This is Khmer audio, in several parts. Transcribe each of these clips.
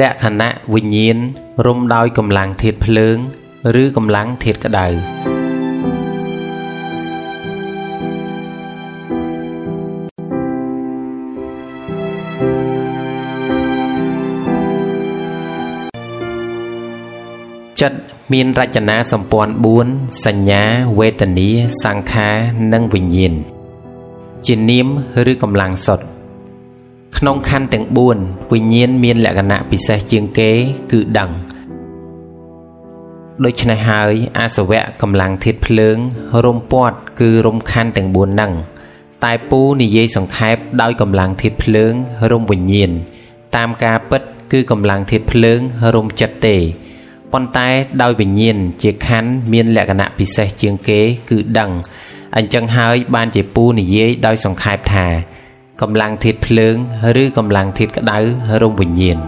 លក្ខណៈវិញ្ញាណរុំដោយកម្លាំងធាតុភ្លើង ឬកម្លាំងធាតុក្តៅចិត្តមានរចនាសម្ព័ន្ធ4សញ្ញាវេទនាសង្ខារនិងវិញ្ញាណជានាមឬកម្លាំងសុទ្ធ ក្នុងខណ្ឌទាំង4វិញ្ញាណមានលក្ខណៈពិសេសជាងគេគឺដឹងដូច្នេះហើយអាសវៈកម្លាំងធាតភ្លើងរំពាត់គឺរំខណ្ឌទាំង4ហ្នឹងតែពូនិយាយសង្ខេបដោយកម្លាំងធាតភ្លើងរំវិញ្ញាណតាមការពិតគឺកម្លាំងធាតភ្លើងរំចិត្តទេប៉ុន្តែដោយវិញ្ញាណជាខណ្ឌមានលក្ខណៈពិសេសជាងគេគឺដឹងអញ្ចឹងហើយបានជាពូនិយាយដោយសង្ខេបថា កម្លាំងធាតុភ្លើង ឬកម្លាំងធាតុក្តៅរំវិញ្ញាណ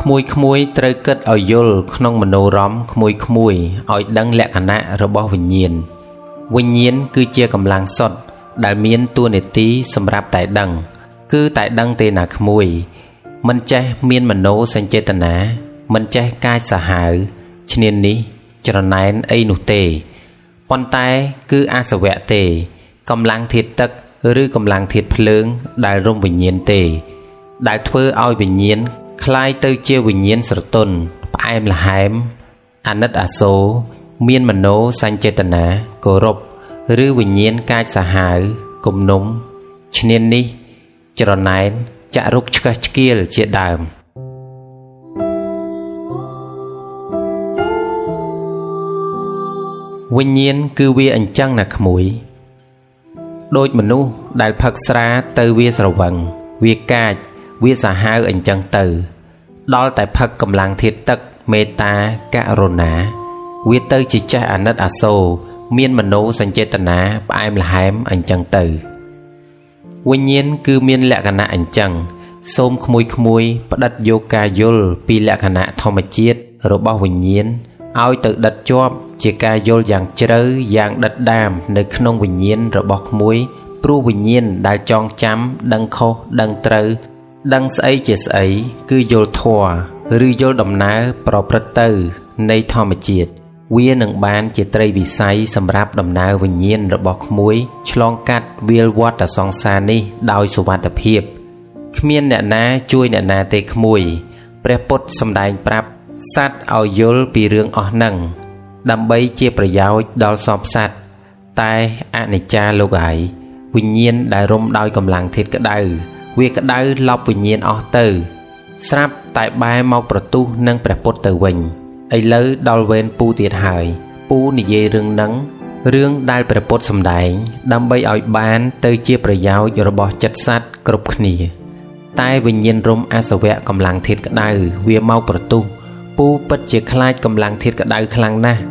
ក្មួយៗត្រូវគិតឲ្យយល់ក្នុងមនោរម្យក្មួយៗឲ្យដឹងលក្ខណៈរបស់វិញ្ញាណវិញ្ញាណគឺជាកម្លាំងសុទ្ធដែលមានតួនាទីសម្រាប់តែដឹង គឺតែដឹងទេណាក្មួយ មិនចេះមានមនោសញ្ចេតនាមិនចេះកាចសាហាវ ឈ្នាននេះច្រណែនអីនោះទេប៉ុន្តែគឺអាសវៈទេកម្លាំងធាតុទឹកឬកម្លាំងធាតុភ្លើងដែលរំវិញ្ញាណទេ ដែលធ្វើឲ្យវិញ្ញាណคล้ายទៅជាវិញ្ញាណស្រទន់ផ្អែមល្ហែមអាណិតអាសូរមានមโนសញ្ចេតនាគោរពឬវិញ្ញាណកាចសាហាវគំនុំឈ្នាននេះច្រណែនចាក់រុកឆ្កឹះឆ្កៀលជាដើម វិញ្ញាណគឺវាអញ្ចឹងណាក្មួយដូចមនុស្សដែលផឹកស្រាទៅវាស្រវឹងវាកាចវាសាហាវអញ្ចឹងទៅ ដល់តែផឹកកម្លាំងធាតទឹកមេត្តាករុណា វាទៅជាចេះអាណិតអាសូរមានមโนសញ្ចេតនាផ្អែមល្ហែមអញ្ចឹងទៅវិញ្ញាណគឺមានលក្ខណៈអញ្ចឹងសូមក្មួយក្មួយផ្ដិតយកការយល់ពីលក្ខណៈធម្មជាតិរបស់វិញ្ញាណ ឲ្យទៅដិតជាប់ជាការយល់យ៉ាងជ្រៅយ៉ាងដិតដាមនៅក្នុងវិញ្ញាណរបស់ក្មួយព្រោះវិញ្ញាណដែលចងចាំដឹងខុសដឹងត្រូវដឹងស្អីជាស្អីគឺយល់ធัวឬយល់ដំណើរប្រព្រឹត្តទៅនៃធម្មជាតិវានឹងបានជាត្រីវិស័យសម្រាប់ដំណើរវិញ្ញាណរបស់ក្មួយឆ្លងកាត់វាលវត្តសង្សារនេះដោយសុវត្ថិភាពគ្មានអ្នកណាជួយអ្នកណាទេក្មួយ ព្រះពុទ្ធសម្ដែងប្រាប់ សត្វឲ្យយល់ពីរឿងអស់នឹងដើម្បីជាប្រយោជន៍ដល់សពសត្វតែអនិច្ចាលោកហើយ វិញ្ញាណដែលរុំដោយកម្លាំងធាតុក្តៅវាក្តៅឡប់វិញ្ញាណអស់ទៅ ស្រាប់តែបែរមកប្រទុះនឹងព្រះពុទ្ធទៅវិញឥឡូវដល់វេនពូទៀតហើយ ពូនិយាយរឿងនឹងរឿងដែលព្រះពុទ្ធសម្ដែង ដើម្បីឲ្យបានទៅជាប្រយោជន៍របស់ចិត្តសត្វគ្រប់គ្នា តែវិញ្ញាណរំអសវៈកម្លាំងធាតក្តៅវាមកប្រទុះ ពូពិតជាខ្លាចកម្លាំងធាតក្តៅខ្លាំងណាស់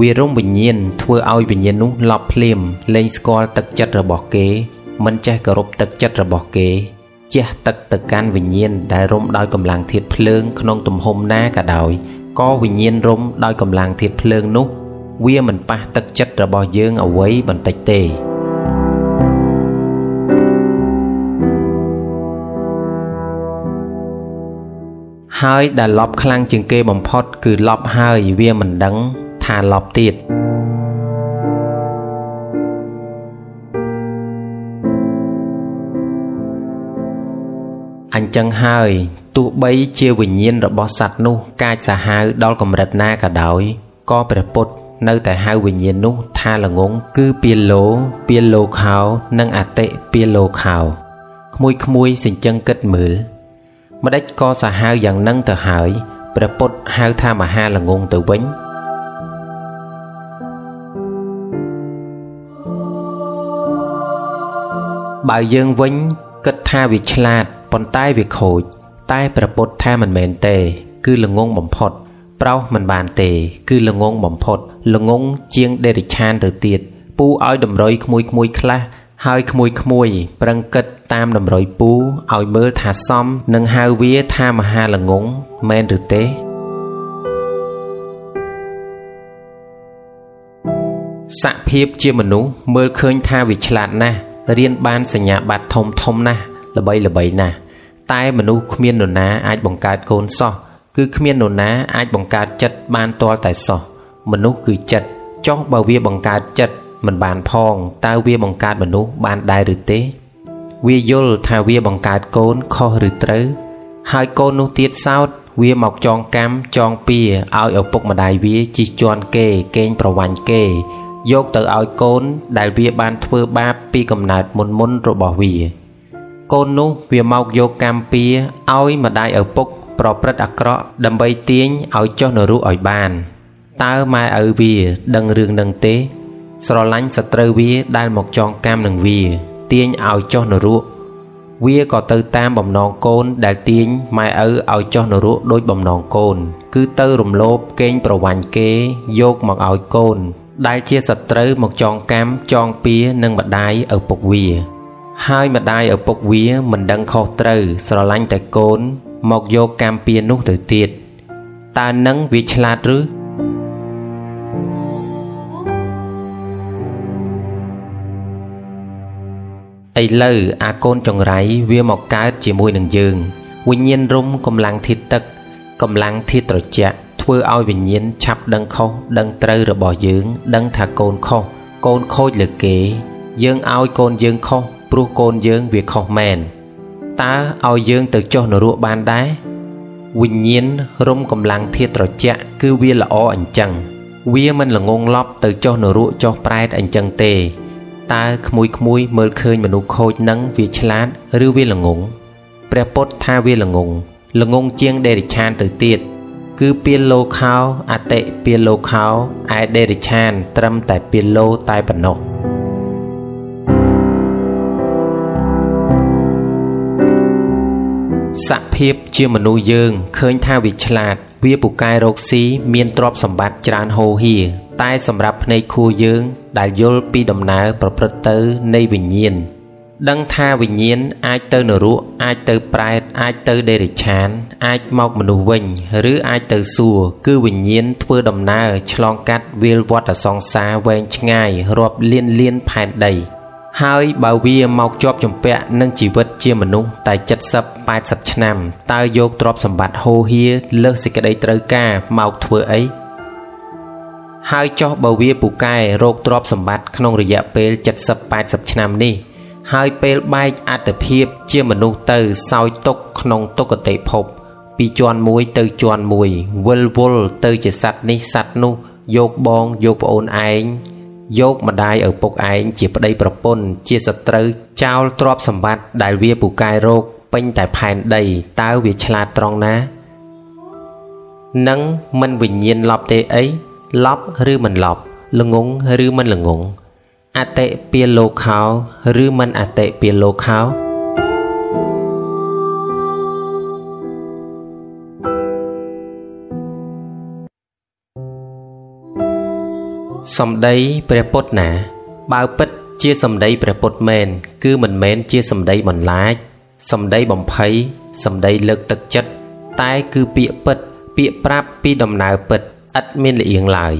វារំវិញ្ញាណធ្វើឲ្យវិញ្ញាណនោះឡប់ភ្លាមលែងស្គាល់ទឹកចិត្តរបស់គេ មិនចេះគោរពទឹកចិត្តរបស់គេជះទឹកទៅកាន់វិញ្ញាណដែលរំដោយកម្លាំងធាតភ្លើងក្នុងទំហំណាក៏ដោយក៏វិញ្ញាណរំដោយកម្លាំងធាតុភ្លើងនោះ វាមិនប៉ះទឹកចិត្តរបស់យើងអ្វីបន្តិចទេ ហើយដែលលប់ខ្លាំងជាងគេបំផុត គឺលប់ហើយវាមិនដឹង ថាលប់ទៀតអញ្ចឹងហើយទោះបីជាវិញ្ញាណរបស់សត្វនោះកាចសាហាវដល់កម្រិតណាក៏ដោយក៏ព្រះពុទ្ធនៅតែហៅវិញ្ញាណនោះថាល្ងងគឺពាលោ ពាលោខោ និងអតិពាលោខោក្មួយក្មួយសិញ្ចឹងគិតមើល ម្ដេចក៏សាហាវយ៉ាងនឹងទៅហើយព្រះពុទ្ធហៅថាមហាល្ងងទៅវិញបើយើងវិញគិតថាវាឆ្លាតប៉ុន្តែវាខូច តែព្រះពុទ្ធថាមិនមែនទេ គឺល្ងងបំផុត ប្រោសមិនបានទេ គឺល្ងងបំផុតល្ងងជាងដេរិឆានទៅទៀតពូឲ្យតម្រុយក្មួយក្មួយខ្លះ ហើយក្មួយក្មួយប្រឹងគិតតាមតម្រុយពូឲ្យមើលថាសមនឹងហៅវាថាមហាល្ងងមែនឬទេសភាពជាមនុស្សមើលឃើញថាវាឆ្លាតណាស់រៀនបានសញ្ញាបត្រធំធំណាស់ល្បីល្បីណាស់តែមនុស្សគ្មាននរណាអាចបង្កើតកូនសោះគឺគ្មាននរណាអាចបង្កើតចិត្តបានទាល់តែសោះមនុស្សគឺចិត្តចុះបើវាបង្កើតចិត្ត មិនបានផងតើវាបង្កើតមនុស្សបានដែរឬទេវាយល់ថាវាបង្កើតកូនខុសឬត្រូវ ហើយកូននោះទៀតសោតវាមកចងកម្មចងពៀឲ្យឪពុកម្ដាយវាជិះជាន់គេកេងប្រវាញ់គេ យកទៅឲ្យកូនដែលវាបានធ្វើបាបពីកំណើតមុនមុនរបស់វា កូននោះវាមកយកកម្មពៀឲ្យម្ដាយឪពុក ប្រព្រឹត្តអាក្រក់ដើម្បីទាញឲ្យចុះនរកឲ្យបានតើម៉ែឪវា ដឹងរឿងនឹងទេ ស្រឡាញ់សត្រូវវាដែលមកចងកម្មនឹងវាទាញឲ្យចុះនរកវាក៏ទៅតាមបំណងកូនដែលទាញម៉ែឪឲ្យចុះនរកដូចបំណងកូន គឺទៅរំលោភកេងប្រវាញ់គេយកមកឲ្យកូន ដែលជាសត្រូវមកចងកម្មចងពៀនឹងម្ដាយឪពុកវា ហើយម្ដាយឪពុកវាមិនដឹងខុសត្រូវស្រឡាញ់តែកូន មកយកកម្មពៀនោះទៅទៀតតើនឹងវាឆ្លាតឬ ឥឡូវអាកូនចង្រៃវាមកកើតជាមួយនឹងយើង វិញ្ញាណរុំកម្លាំងធាតុទឹកកម្លាំងធាតុត្រជាក់ធ្វើឲ្យវិញ្ញាណឆាប់ដឹងខុសដឹងត្រូវរបស់យើង ដឹងថាកូនខុសកូនខូចលើគេ យើងឲ្យកូនយើងខុសព្រោះកូនយើងវាខុសមែនតើឲ្យយើងទៅចុះនរកបានដែរវិញ្ញាណរុំកម្លាំងធាតុត្រជាក់គឺវាល្អអញ្ចឹង វាមិនល្ងងឡប់ទៅចុះនរកចុះប្រែតអញ្ចឹងទេ តើក្មួយក្មួយមើលឃើញមនុស្សខូចនឹងវាឆ្លាតឬវាល្ងងព្រះពុទ្ធថាវាល្ងងល្ងងជាងដេរិឆានទៅទៀតគឺពៀលលោខោអតិពៀលលោខោឯដេរិឆាន ត្រឹមតែពៀលលោតែប៉ុណ្ណោះសភាពជាមនុស្សយើងឃើញថាវាឆ្លាត វាពូកែរកស៊ីមានទ្រព្យសម្បត្តិច្រើនហូរហៀ តែសម្រាប់ភ្នែកខួរយើង ដែលយល់ពីដំណើរប្រព្រឹត្តទៅនៃវិញ្ញាណដឹងថាវិញ្ញាណអាចទៅនរកអាចទៅប្រែតអាចទៅដេរិឆាន អាចមកមនុស្សវិញ ឬអាចទៅសួគ៌គឺវិញ្ញាណធ្វើដំណើរឆ្លងកាត់វាលវត្តសង្សារវែងឆ្ងាយរាប់លានលានផែនដី ហើយបើវាមកជាប់ជំពាក់នឹងជីវិតជាមនុស្សតែ70 80ឆ្នាំតើយកទ្រព្យសម្បត្តិហូរហៀលើសសេចក្តីត្រូវការមកធ្វើអី ហើយចោះបើវាពូកែរោគទ្រពសម្បត្តិក្នុងរយៈពេល70 80ឆ្នាំនេះ ហើយពេលបែកអត្តភាពជាមនុស្សទៅសោយទុកក្នុងទុគតិភព ពីជាន់មួយទៅជាន់មួយវិលវល់ទៅជាសត្វនេះសត្វនោះយកបងយកប្អូនឯងយកម្ដាយឪពុកឯងជាប្តីប្រពន្ធជាសត្រូវចោលទ្រពសម្បត្តិដែលវាពូកែរោគពេញតែផែនដីតើវាឆ្លាតត្រង់ណានឹងមិនវិញ្ញាណឡប់ទេអី ឡប់ឬមិនឡប់ល្ងងឬមិនល្ងងអតិពាលោខោឬមិនអតិពាលោខោសម្ដីព្រះពុទ្ធណាបើពិតជាសម្ដីព្រះពុទ្ធមែនគឺមិនមែនជាសម្ដីបន្លាចសម្ដីបំភ័យសម្ដីលើកទឹកចិត្តតែគឺពាក្យពិត ពាក្យប្រាប់ពីដំណើរពិត ឥតមានលៀងឡើយ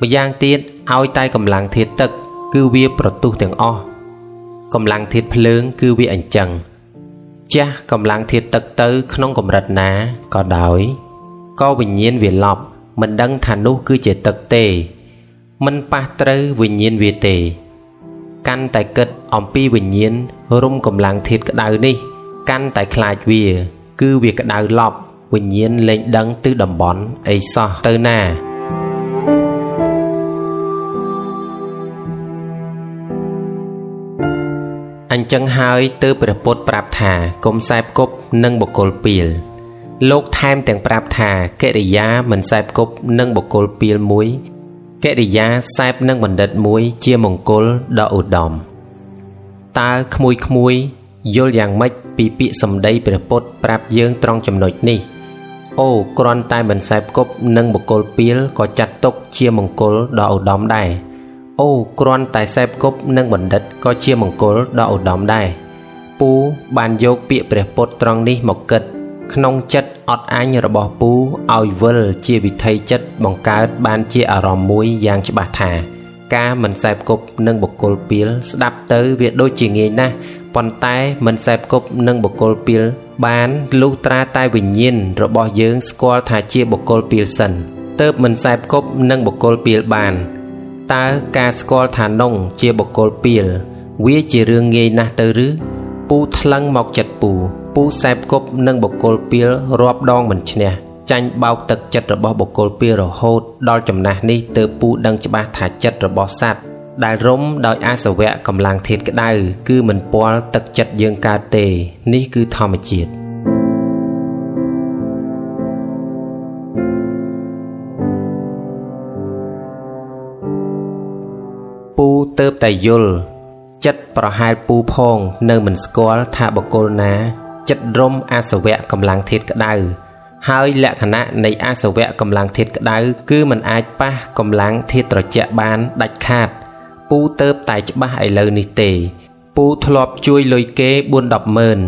ម្យ៉ាងទៀតឲ្យតែកម្លាំងធាតុទឹក គឺវាប្រទុះទាំងអស់កម្លាំងធាតុភ្លើង គឺវាអញ្ចឹងចាស់កម្លាំងធាតុទឹកទៅ ក្នុងកម្រិតណាក៏ដោយក៏វិញ្ញាណវាឡប់មិនដឹងថានោះគឺជាទឹកទេមិនប៉ះត្រូវវិញ្ញាណវាទេ កាន់តែគិតអំពីវិញ្ញាណរុំកម្លាំងធាតុក្តៅនេះ កាន់តែខ្លាចវា គឺវាក្តៅឡប់ វិញ្ញាណលែងដឹងទិសតំបន់អីសោះទៅណាអញ្ចឹងហើយទើបព្រះពុទ្ធប្រាប់ថាកុំសែបគប់នឹងបុគ្គលពីល លោកថែមទាំងប្រាប់ថាកិរិយាមិនសែបគប់នឹងបុគ្គលពីលមួយកិរិយាសែបនឹងបណ្ឌិតមួយជាមង្គលដ៏ឧត្តមតើក្មួយក្មួយយល់យ៉ាងម៉េចពីពាក្យសម្ដីព្រះពុទ្ធប្រាប់យើងត្រង់ចំណុចនេះ អូគ្រាន់តែមិនសែបគប់នឹងបុគ្គលពីលក៏ចាត់ទុកជាមង្គលដ៏ឧត្តមដែរអូគ្រាន់តែសែបគប់នឹងបណ្ឌិតក៏ជាមង្គលដ៏ឧត្តមដែរពូបានយកពាក្យព្រះពុទ្ធត្រង់នេះមកគិត ក្នុងចិត្តអត់អញរបស់ពូឲ្យវិលជាវិថីចិត្តបង្កើតបានជាអារម្មណ៍មួយយ៉ាងច្បាស់ថាការមិនសែបគប់នឹងបុគ្គលពីលស្ដាប់ទៅវាដូចជាងាយណាស់ប៉ុន្តែមិនសែបគប់នឹងបុគ្គលពីល បានលុះត្រាតែវិញ្ញាណរបស់យើងស្គាល់ថាជាបុគ្គលពីលសិនទើបមិនសែបគប់នឹងបុគ្គលពីលបានតើការស្គាល់ថានងជាបុគ្គលពីល វាជារឿងងាយណាស់ទៅឬពូថ្លឹងមកចិត្តពូពូសែបគប់នឹងបុគ្គលពីលរាប់ដងមិនឈ្នះចាញ់បោកទឹកចិត្តរបស់បុគ្គលពីរហូតដល់ចំណាស់នេះទើបពូដឹងច្បាស់ថាចិត្តរបស់សត្វ ដែលរុំដោយអាសវៈកម្លាំងធាតក្តៅគឺមិនពាល់ទឹកចិត្តយើងកើតទេ នេះគឺធម្មជាតិពូទៅតែយល់ចិត្តប្រហែលពូផង នៅមិនស្គាល់ថាបកុលណា ចិត្តរុំអាសវៈកម្លាំងធាតក្តៅហើយលក្ខណៈនៃអាសវៈកម្លាំងធាតុក្តៅគឺมันអាចប៉ះកម្លាំងធាតុត្រជាក់បានដាច់ខាត ពូទៅតែច្បាស់ឥឡូវនេះទេ ពូធ្លាប់ជួយលុយគេ4 10ម៉ឺន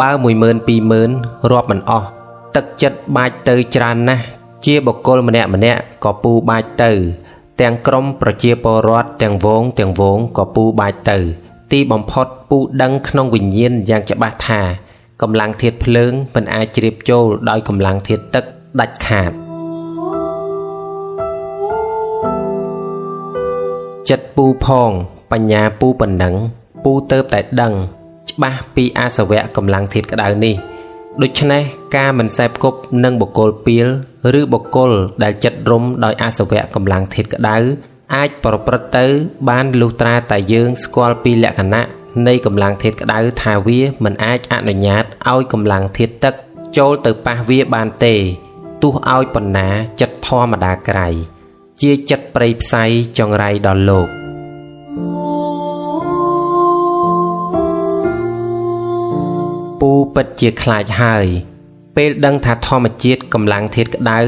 បើ10000 20000រាប់មិនអស់ទឹកចិត្តបាចទៅច្រើនណាស់ជាបកគលម្នាក់ម្នាក់ក៏ពូបាចទៅ ទាំងក្រមប្រជាពលរដ្ឋទាំងវងទាំងវងក៏ពូបាចទៅ ទីបំផុតពូដឹងក្នុងវិញ្ញាណយ៉ាងច្បាស់ថាកម្លាំងធាតុភ្លើងមិនអាចជ្រាបចូលដោយកម្លាំងធាតុទឹកដាច់ខាត ចិត្តពូផងបញ្ញាពូប៉ុណ្ណឹងពូទៅតែដឹង ច្បាស់ពីអាសវៈកម្លាំងធាតុក្តៅនេះដូច្នេះការមិនសែបគប់នឹងបុគ្គលពៀលឬបុគ្គលដែលចិត្តរុំដោយអាសវៈកម្លាំងធាតុក្តៅអាចប្រព្រឹត្តទៅ បានលុះត្រាតែយើងស្គាល់ពីលក្ខណៈនៃកម្លាំងធាតុក្តៅថាវាមិនអាចអនុញ្ញាតឲ្យកម្លាំងធាតុទឹក ចូលទៅប៉ះវាបានទេទោះឲ្យប៉ុណ្ណាចិត្តធម្មតាក្រៃ ជាចិត្តប្រៃផ្សៃចងរៃដល់លោកពូពិតជាខ្លាចហើយ ពេលដឹងថាធម្មជាតិកម្លាំងធាតុក្តៅ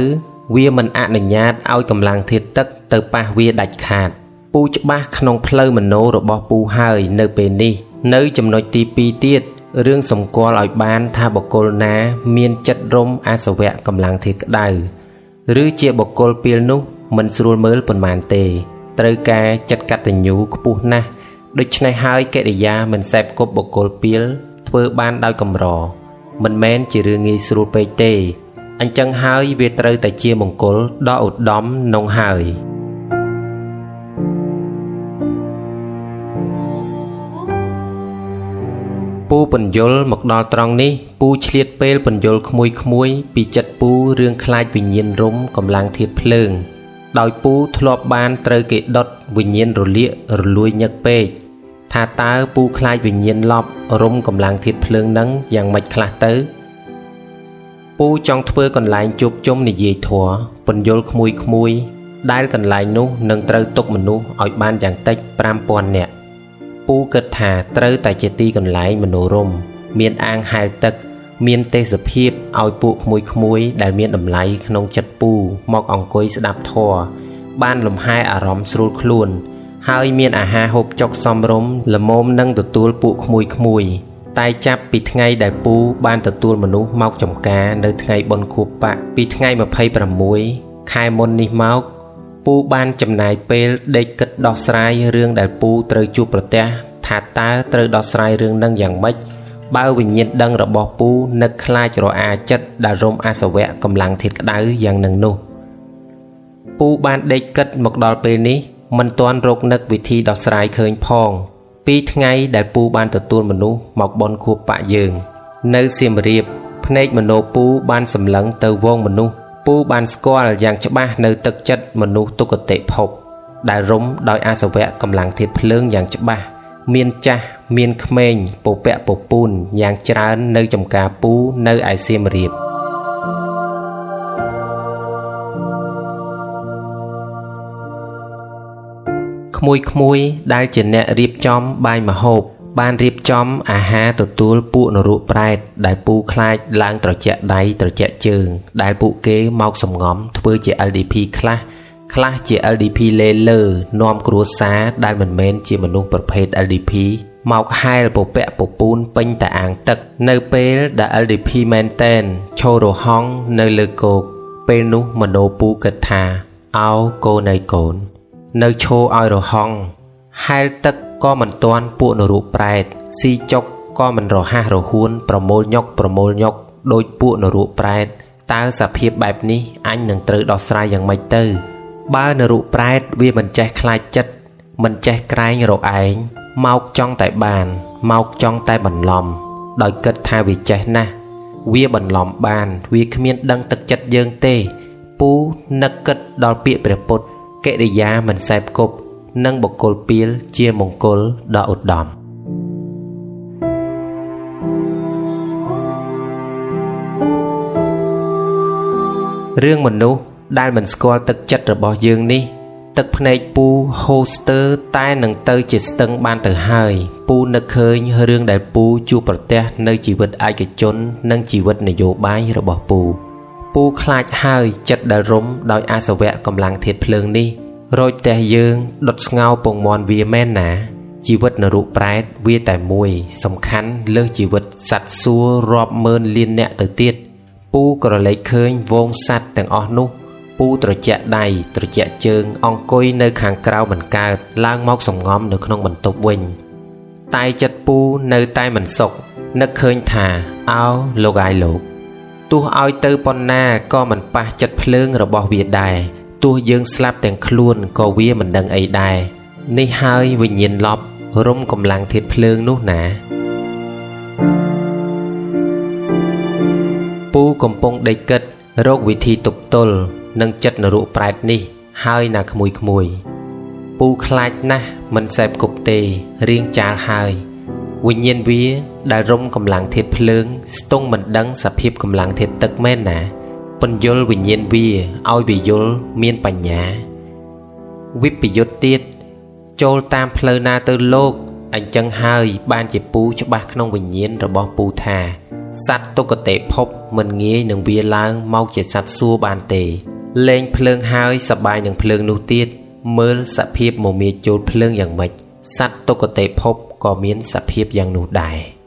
វាមិនអនុញ្ញាតឲ្យកម្លាំងធាតុទឹកទៅប៉ះវាដាច់ខាតពូច្បាស់ក្នុងផ្លូវមโนរបស់ពូហើយនៅពេលនេះ នៅចំណុចទី2ទៀតរឿងសម្គាល់ឲ្យបានថាបុគ្គលណា មានចិត្តរំអាសវៈកម្លាំងធាតុក្តៅឬជាបុគ្គលពេលនោះ មិនស្រួលមើលប៉ុន្មានទេ ត្រូវការចិត្តកតញ្ញូខ្ពស់ណាស់ដូច្នេះហើយកិរិយាមិនសែបគប់បុគ្គលពេលធ្វើបានដោយកម្រ មិនមែនជារឿងងាយស្រួលពេកទេអញ្ចឹងហើយវាត្រូវតែជាមង្គលដ៏ឧត្តមនងហើយពូពន្យល់មកដល់ត្រង់នេះពូឆ្លៀតពេលពន្យល់ក្មួយក្មួយពីចិត្តពូរឿងខ្លាចវិញ្ញាណរំកម្លាំងធាតភ្លើង ដោយពូធ្លាប់បានត្រូវគេដុតវិញ្ញាណរលាករលួយញឹកពេកថាតើពូខ្លាចវិញ្ញាណលប់រំកម្លាំងធាតភ្លើងនឹងយ៉ាងម៉េចខ្លះទៅពូចង់ធ្វើកន្លែងជួបជុំនិយាយធัวពន្យល់ក្មួយក្មួយ ដែលកន្លែងនោះនឹងត្រូវទុកមនុស្សឲ្យបានយ៉ាងតិច5000នាក់ពូគិតថាត្រូវតែជាទីកន្លែងមនោរម្យមានអាងហែលទឹក មានទេសភាពឲ្យពួកក្មួយក្មួយដែលមានតម្លៃក្នុងចិត្តពូមកអង្គុយស្ដាប់ធម៌បានលំហែអារម្មណ៍ស្រួលខ្លួន ហើយមានអាហារហូបចុកសមរម្យល្មមនឹងទទួលពួកក្មួយក្មួយតែចាប់ពីថ្ងៃដែលពូបានទទួលមនុស្សមកចំការនៅថ្ងៃបុណ្យខួបបៈពីថ្ងៃ26ខែមុននេះមកពូបានចំណាយពេលដេកគិតដោះស្រាយរឿងដែលពូត្រូវជួបប្រទះថាតើត្រូវដោះស្រាយរឿងនឹងយ៉ាងម៉េច បើវិញ្ញាណដឹងរបស់ពូនឹកខ្លាចរអាចិត្តដែលរំអាសវៈកម្លាំងធាតក្តៅយ៉ាងនឹងនោះពូបានដេកគិតមកដល់ពេលនេះមិនទាន់រកនឹកវិធីដោះស្រាយឃើញផងពីថ្ងៃដែលពូបានទទួលមនុស្សមកបនខួបបៈយើង នៅសៀមរាបភ្នែកមโนពូបានសម្លឹងទៅវងមនុស្សពូបានស្គាល់យ៉ាងច្បាស់នៅទឹកចិត្តមនុស្សទុគតិភពដែលរុំដោយអាសវៈកម្លាំងធាតុភ្លើងយ៉ាងច្បាស់ មានចាស់មានក្មេងពពាក់ពពូនយ៉ាងច្រើននៅចំការពូនៅឯសៀមរាបក្មួយក្មួយដែលជាអ្នករៀបចំបាយមហូប បានរៀបចំអាហារទទួលពួកនរកប្រែត ដែលពូខ្លាចឡើងត្រជាក់ដៃត្រជាក់ជើង ដែលពួកគេមកសំងំធ្វើជា LDP ខ្លះ ខ្លះជា LDP លេលើនាំគ្រួសារដែលមិនមែនជាមនុស្សប្រភេទ LDP មកហែលពពាក់ពពូនពេញតែអាងទឹក នៅពេលដែល LDP មែនតែនឈររហងនៅលើគោក ពេលនោះមโนពូគិតថាអោកូននៃកូន នៅឈោឲ្យរហង់ហែលទឹកក៏មិនទាន់ពួកនរុប្រែតស៊ីចុកក៏មិនរហ័សរហួនប្រមូលញុកប្រមូលញុកដោយពួកនរុប្រែតតើសភាពបែបនេះអញនឹងត្រូវដោះស្រាយយ៉ាងម៉េចទៅ បើនរុប្រែតវាមិនចេះខ្លាចចិត្តមិនចេះក្រែងរឯងមកចង់តែបានមកចង់តែបន្លំ ដោយគិតថាវាចេះណាស់វាបន្លំបាន វាគ្មានដឹងទឹកចិត្តយើងទេ ពូនឹកគិតដល់ពាក្យព្រះពុទ្ធកិរិយាមិនសែបគប់និងបកគលពៀលជាមង្គលដ៏ឧត្តមរឿងមនុស្ស ដែលមិនស្គាល់ទឹកចិត្តរបស់យើងនេះ ទឹកភ្នែកពូហូស្ទ័រតែនឹងទៅជាស្ទឹងបានទៅហើយ ពូនឹកឃើញរឿងដែលពូជួបប្រទះនៅជីវិតឯកជន និងជីវិតនយោបាយរបស់ពូពូខ្លាចហើយចិត្តដែលរំដោយអាសវៈកម្លាំងធាតភ្លើងនេះរោចតែយើងដុតស្ងោពងមន់វាមែនណាជីវិតនរុប្រែតវាតែមួយ សំខាន់លើសជីវិតសត្វសួររាប់ម៉ឺនលានអ្នកទៅទៀតពូក្រឡេកឃើញវងសត្វទាំងអស់នោះ ពូត្រជាក់ដៃត្រជាក់ជើង អង្គុយនៅខាងក្រៅមិនកើត ឡើងមកសំងំនៅក្នុងបន្ទប់វិញ តែចិត្តពូនៅតែមិនសុខនឹកឃើញថាអោលោកអាយលោកទោះឲ្យទៅប៉ុណ្ណាក៏មិនប៉ះចិត្តភ្លើងរបស់វាដែរទោះយើងស្លាប់ទាំងខ្លួនក៏វាមិនដឹងអីដែរនេះហើយវិញ្ញាណលប់រុំកម្លាំងធាតភ្លើងនោះណាពូកំពុងដេកគិតរកវិធីទប់ទល់ នឹងចិត្តនរុប្រែតនេះ ហើយណាក្មួយក្មួយពូខ្លាចណាស់មិនសែបគប់ទេរៀងចាលហើយវិញ្ញាណវាដែលរុំកម្លាំងធាតភ្លើង ស្ទង់មិនដឹងសភាពកម្លាំងធាតទឹកមែនណាពន្យល់វិញ្ញាណវាឲ្យវាយល់មានបញ្ញាវិបយុទ្ធទៀតចូលតាមផ្លូវណាទៅលោកអញ្ចឹងហើយបានជាពូច្បាស់ក្នុងវិញ្ញាណរបស់ពូថាសត្វទុគតិភពមិនងាយនឹងវាឡើងមកជាសត្វសួរបានទេ លេងភ្លើងហើយសបាយនឹងភ្លើងនោះទៀតមើលសភាពមមាចូលភ្លើងយ៉ាងម៉េចសត្វទុគតិភពក៏មានសភាពយ៉ាងនោះដែរ